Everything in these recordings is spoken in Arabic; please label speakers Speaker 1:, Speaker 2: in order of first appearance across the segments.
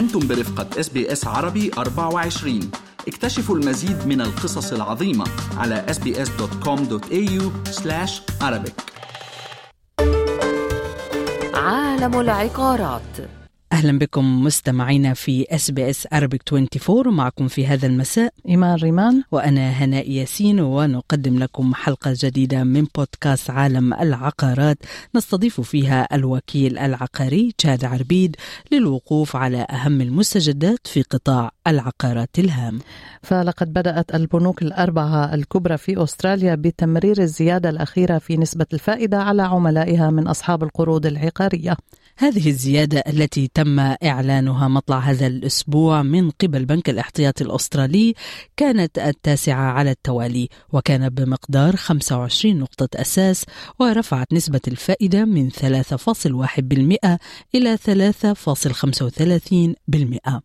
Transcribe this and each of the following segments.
Speaker 1: أنتم برفقة SBS عربي 24 اكتشفوا المزيد من القصص العظيمة على sbs.com.au Arabic.
Speaker 2: عالم العقارات.
Speaker 3: أهلا بكم مستمعينا في SBS Arabic 24 ومعكم في هذا المساء
Speaker 4: إيمان ريمان.
Speaker 3: وأنا هناء ياسين ونقدم لكم حلقة جديدة من بودكاست عالم العقارات نستضيف فيها الوكيل العقاري تشاد عربيد للوقوف على أهم المستجدات في قطاع العقارات الهام.
Speaker 4: فلقد بدأت البنوك الأربعة الكبرى في أستراليا بتمرير الزيادة الأخيرة في نسبة الفائدة على عملائها من أصحاب القروض العقارية.
Speaker 3: هذه الزيادة التي تم إعلانها مطلع هذا الأسبوع من قبل بنك الاحتياطي الأسترالي كانت التاسعة على التوالي وكان بمقدار 25 نقطة أساس ورفعت نسبة الفائدة من 3.1% إلى 3.35%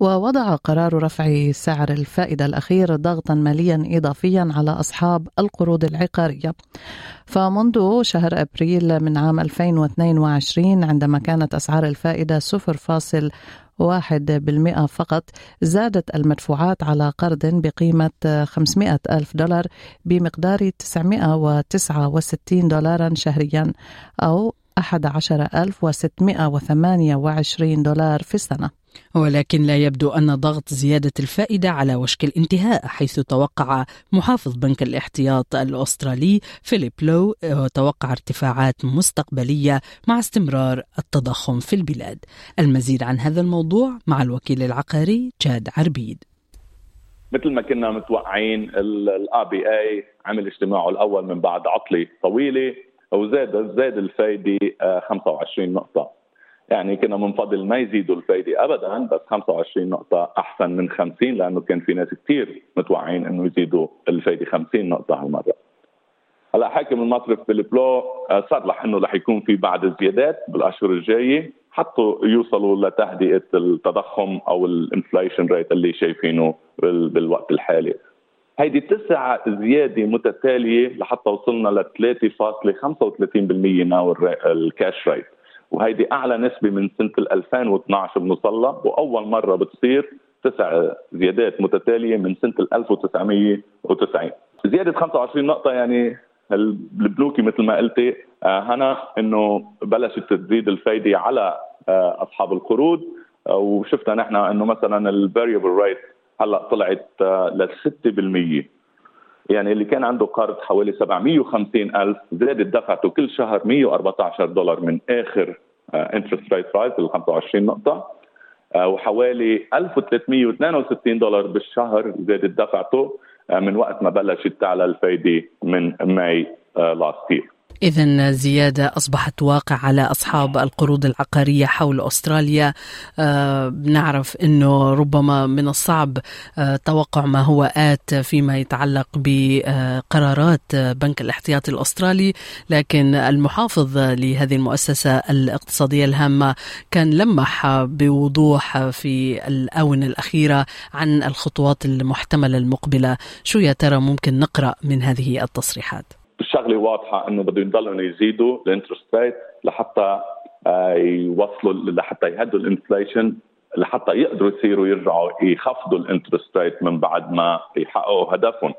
Speaker 4: ووضع قرار رفع سعر الفائدة الأخير ضغطا ماليا إضافيا على أصحاب القروض العقارية. فمنذ شهر أبريل من عام 2022 عندما كانت أسعار الفائدة 0.1 واحد بالمئة فقط زادت المدفوعات على قرض بقيمة 500 ألف دولار بمقدار 969 دولارا شهريا أو 11628 دولار في السنة.
Speaker 3: ولكن لا يبدو أن ضغط زيادة الفائدة على وشك الانتهاء حيث توقع محافظ بنك الاحتياط الأسترالي فيليب لو توقع ارتفاعات مستقبلية مع استمرار التضخم في البلاد. المزيد عن هذا الموضوع مع الوكيل العقاري جاد عربيد.
Speaker 5: مثل ما كنا متوقعين ال RBA عمل اجتماعه الأول من بعد عطلة طويلة وزاد زاد الفايدة 25 نقطة. يعني كنا من فضل ما يزيدوا الفايدة ابدا بس 25 نقطة أحسن من 50 لأنه كان في ناس كثير متوقعين إنه يزيدوا الفايدة 50 نقطة هالمرة. هلأ حاكم المصرف Philip Lowe صرح إنه رح يكون في بعض الزيادات بالأشهر الجاية حتى يوصلوا لتهدئة التضخم أو ال inflation rate اللي شايفينه بالوقت الحالي. هيدي تسع زيادة متتالية لحتى وصلنا ل 3.35% ناو الكاش ريت وهيدي أعلى نسبة من سنة 2012 بنوصل لها وأول مرة بتصير تسع زيادات متتالية من سنة 1990 زيادة 25 نقطة يعني البنوكي مثل ما قلتي آه، هنا إنه بلشت تزيد الفايدة على آه، أصحاب القروض آه، وشفنا نحن إنه مثلا ال variable rate هلأ طلعت ل 6% يعني اللي كان عنده قرض حوالي 750 ألف زادت دفعته كل شهر 114 دولار من آخر interest rate rise ال 25 نقطة. آه، وحوالي 1362 دولار بالشهر زادت دفعته آه، من وقت ما بلشت تعلى الفايدة من May last آه، year
Speaker 3: إذا زيادة أصبحت واقع على أصحاب القروض العقارية حول أستراليا. آه نعرف أنه ربما من الصعب آه توقع ما هو آت فيما يتعلق بقرارات بنك الاحتياطي الأسترالي. لكن المحافظ لهذه المؤسسة الاقتصادية الهامة كان لمح بوضوح في الآونة الأخيرة عن الخطوات المحتملة المقبلة. شو يا ترى ممكن نقرأ من هذه التصريحات.
Speaker 5: الشغله واضحة إنه بده يضلوا يزيدوا ال interest rate لحتى آه، يوصلوا لحتى يهدوا ال inflation لحتى يقدروا يصيروا يرجعوا يخفضوا ال interest rate من بعد ما يحققوا هدفهم.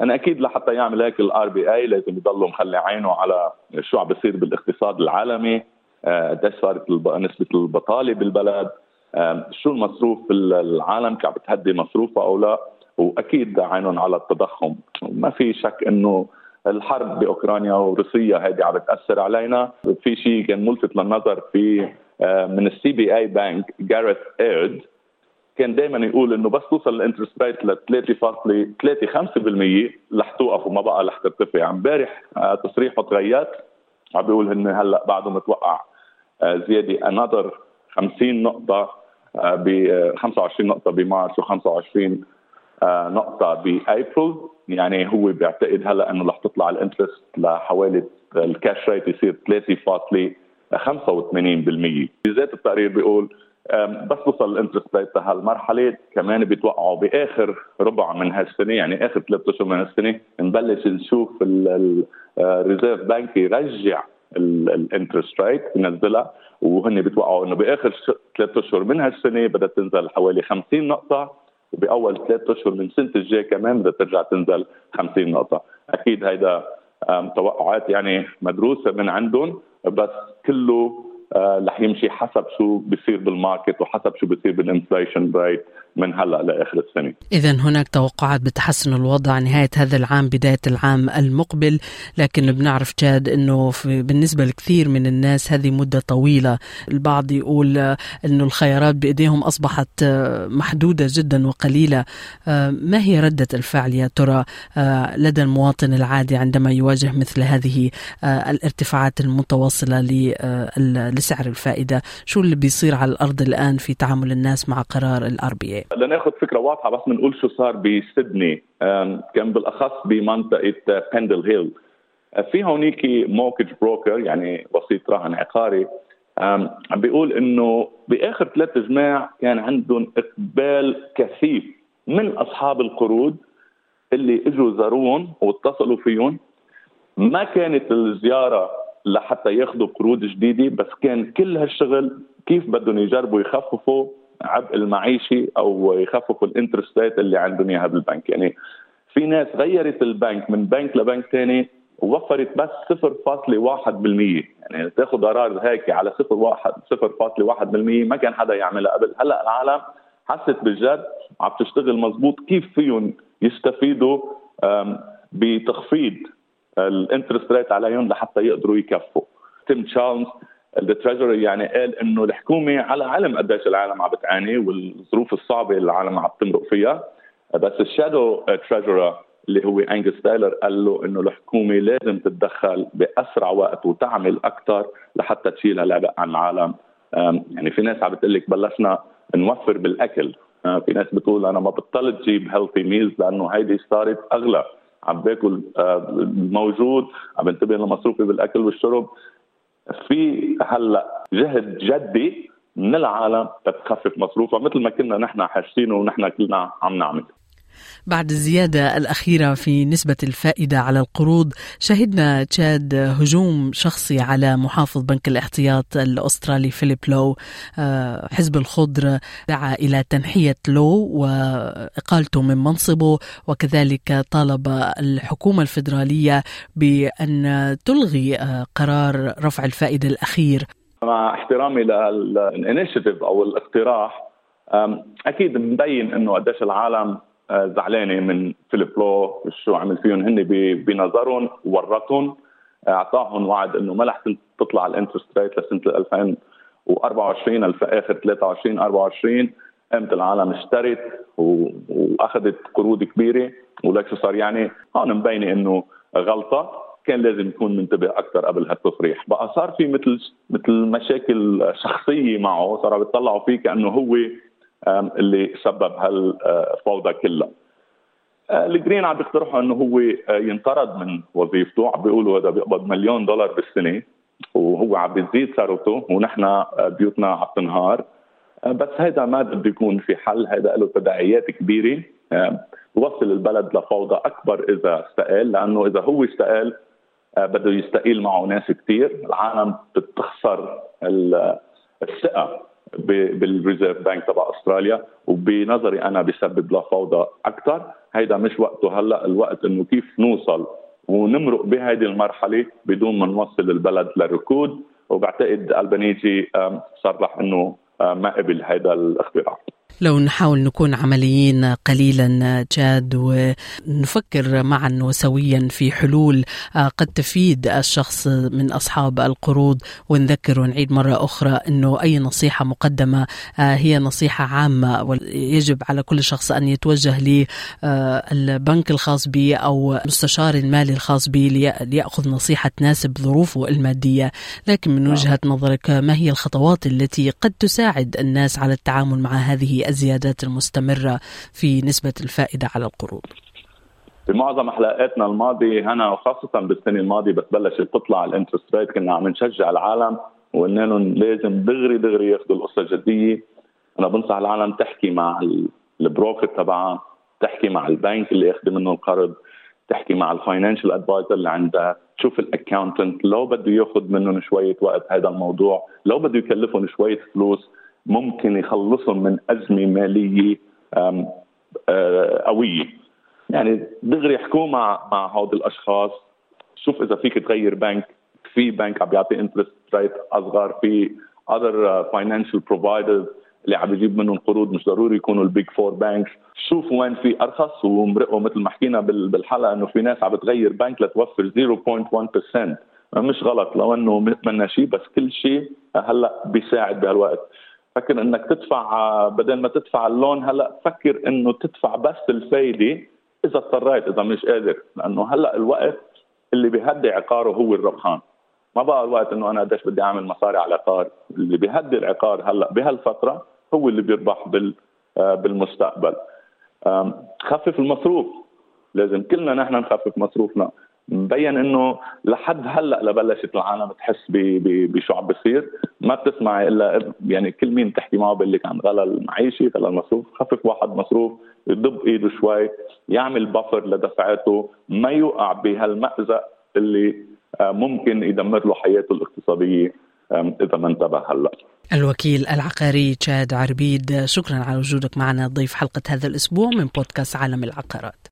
Speaker 5: أنا أكيد لحتى يعمل هيك ال RBA لازم يضلوا مخلي عينه على شو عم بيصير بالاقتصاد العالمي آه، قديش صارت نسبة البطالة بالبلد شو المصروف العالم عم بتهدي مصروفها أو لا وأكيد عينهم على التضخم. ما في شك إنه الحرب بأوكرانيا وروسيا هذه عم بتأثر علينا. في شيء كان ملفت للنظر في آه، من ال CBA Bank Gareth Aird كان دائما يقول إنه بس توصل ال interest rate ل 3.35% رح توقف وما بقى رح ترتفع امبارح آه، تصريحه تغير عم بيقول إنه هلأ بعده متوقع آه، زيادة another 50 نقطة ب 25 نقطة بمارس و25 نقطة بأبريل. يعني هو بيعتقد هلا إنه رح تطلع ال interest لحوالي ال cash rate يصير 3.85% بذات التقرير بيقول بس وصل ال interest rate لهالمرحله كمان بيتوقعوا بآخر ربع من هالسنة يعني آخر ثلاث أشهر من هالسنة نبلش نشوف ال Reserve Bank يرجع ال interest rate ينزلها وهن بيتوقعوا إنه بآخر ثلاث أشهر من هالسنة بدها تنزل حوالي 50 نقطة. وبأول ثلاث أشهر من سنه الجاي كمان بدها ترجع تنزل 50 نقطة. أكيد هيدا توقعات يعني مدروسة من عندهم بس كله آه، رح يمشي حسب شو بيصير بال market وحسب شو بيصير بال inflation rate من هلأ لآخر السنة.
Speaker 3: اذا هناك توقعات بتحسن الوضع نهاية هذا العام بداية العام المقبل، لكن بنعرف جاد إنه بالنسبة لكثير من الناس هذه مدة طويلة، البعض يقول إنه الخيارات بإيديهم أصبحت محدودة جدا وقليلة، ما هي ردة الفعل يا ترى لدى المواطن العادي عندما يواجه مثل هذه الارتفاعات المتواصلة لسعر الفائدة، شو اللي بيصير على الأرض الآن في تعامل الناس مع قرار ال RB A؟
Speaker 5: لناخذ فكرة واضحة بس بنقول شو صار بسيدني كان بالاخص بمنطقة بندل هيل في هونيك موكج بروكر يعني وسيط رهن عقاري عم بيقول إنه بآخر ثلاث جماع كان عندهم إقبال كثيف من أصحاب القروض اللي إجوا زاروهم واتصلوا فيهم ما كانت الزيارة لحتى ياخذوا قروض جديدة بس كان كل هالشغل كيف بدهم يجربوا يخففوا عبء المعيشي أو يخففوا ال interest rate اللي عندهم اياها بالبنك يعني في ناس غيرت البنك من بنك لبنك ثاني ووفرت بس 0.1% يعني تاخذ قرار هيك على 0.1% ما كان حدا يعملها قبل. هلأ العالم حست بالجد عم تشتغل مزبوط كيف فيهم يستفيدوا بتخفيض ال interest rate عليهم لحتى يقدروا يكفوا. تيم تشارلز ال treasurer يعني قال إنه الحكومة على علم قديش العالم عم بتعاني والظروف الصعبة اللي العالم عم تمرق فيها. بس ال shadow treasurer اللي هو انجس تايلر قال له إنه الحكومة لازم تتدخل بأسرع وقت وتعمل أكثر لحتى تشيل هالعبء عن العالم. يعني في ناس عم بتقول لك بلشنا نوفر بالأكل. في ناس بتقول أنا ما بطلت جيب healthy meals لأنه هيدي صارت أغلى. عم باكل موجود عم بنتبه لمصروفي بالأكل والشرب. في هلا جهد جدي من العالم تتخفف مصروفها مثل ما كنا نحن حاسين ونحن كلنا عم نعمل.
Speaker 3: بعد الزيادة الأخيرة في نسبة الفائدة على القروض شهدنا تشاد هجوم شخصي على محافظ بنك الاحتياط الأسترالي فيليب لو. آه، حزب الخضر دعا إلى تنحية لو وإقالته من منصبه وكذلك طالب الحكومة الفيدرالية بأن تلغي آه، قرار رفع الفائدة الأخير.
Speaker 5: مع احترامي لل initiative أو الاقتراح أكيد مبين إنه قديش العالم زعلانة من فيليب لو شو عمل فيهم هن بنظرهم ورطهم اعطاهم وعد إنه ما رح تطلع ال interest rate لسنة 2024 آخر 23 24 قامت العالم اشترت وأخذت قروض كبيرة. ولك شو صار يعني هون مبينة إنه غلطة. كان لازم يكون منتبه أكثر قبل هالتصريح. بقى صار في مثل مثل مشاكل شخصية معه صاروا بيطلعوا فيه كأنه هو اللي سبب هالفوضى كلها. آه، الجرين عم بيقترحوا إنه هو آه، ينطرد من وظيفته. عم بيقولوا هذا بيقبض مليون دولار بالسنة وهو عم بيزيد ثروته ونحن آه، بيوتنا عم تنهار. بس هذا ما بده يكون في حل. هذا له تداعيات كبيرة. بوصل البلد لفوضى أكبر إذا استقال لأنه إذا هو استقال بده يستقيل معه ناس كثير العالم بتخسر الثقة. بال Reserve Bank تبع أستراليا وبنظري أنا بسبب لفوضى أكثر هيدا مش وقته هلأ الوقت إنه كيف نوصل ونمرق بهذه المرحلة بدون ما نوصل البلد للركود وبعتقد البنيجي صرح إنه ما قبل هذا الاختراع.
Speaker 3: لو نحاول نكون عمليين قليلا جاد ونفكر معا وسويا في حلول آه، قد تفيد الشخص من أصحاب القروض ونذكر ونعيد مرة أخرى إنه أي نصيحة مقدمة آه، هي نصيحة عامة ويجب على كل شخص أن يتوجه للبنك آه، الخاص به أو مستشار المالي الخاص به ليأخذ نصيحة تناسب ظروفه المادية لكن من. وجهة نظرك ما هي الخطوات التي قد تساعد الناس على التعامل مع هذه الزيادات المستمرة في نسبة الفائدة على القروض.
Speaker 5: بمعظم حلقاتنا الماضية هنا وخاصة بالسنة الماضية بس بلشت تطلع ال interest rate كنا عم نشجع العالم وقلنا لهم لازم دغري دغري ياخذوا القصة جدية أنا بنصح العالم تحكي مع ال broker تبعها تحكي مع البنك اللي ياخذ منه القرض تحكي مع ال financial advisor اللي عندها تشوف ال accountant لو بده ياخذ منهم شوية وقت هذا الموضوع لو بده يكلفهم شوية فلوس ممكن يخلصهم من أزمة مالية آه، قوية. يعني دغري يحكوا مع مع هود الأشخاص شوف إذا فيك تغير بنك في بنك عم بيعطي interest rate أصغر في other financial providers اللي عم بيجيب منهم قروض مش ضروري يكونوا ال big four banks شوفوا وين في أرخص ومرقوا مثل ما حكينا بالحلقة إنه في ناس عم بتغير بنك لتوفر 0.1% مش غلط لو إنه منا شيء بس كل شيء هلأ بيساعد بهالوقت. فكر إنك تدفع بدل ما تدفع اللون هلأ فكر إنه تدفع بس الفايدة إذا اضطريت إذا مش قادر. لأنه هلأ الوقت اللي بيهدي عقاره هو الربحان. ما بقى الوقت إنه أنا قديش بدي أعمل مصاري على العقار اللي بيهدي العقار هلأ بهالفترة هو اللي بيربح بال آه، بالمستقبل. خفف المصروف. لازم كلنا نحن نخفف مصروفنا. مبين إنه لحد هلأ لبلشت العالم تحس بشو عم بيصير ما بتسمعي إلا يعني كل مين تحكي معه بقول لك عن غلا المعيشي غلا المصروف خفف واحد مصروف يضب إيده شوي يعمل بفر لدفعاته ما يوقع بهالمأزق اللي آه، ممكن يدمر له حياته الاقتصادية إذا ما انتبه هلأ.
Speaker 3: الوكيل العقاري تشاد عربيد شكرا على وجودك معنا ضيف حلقة هذا الأسبوع من بودكاست عالم العقارات.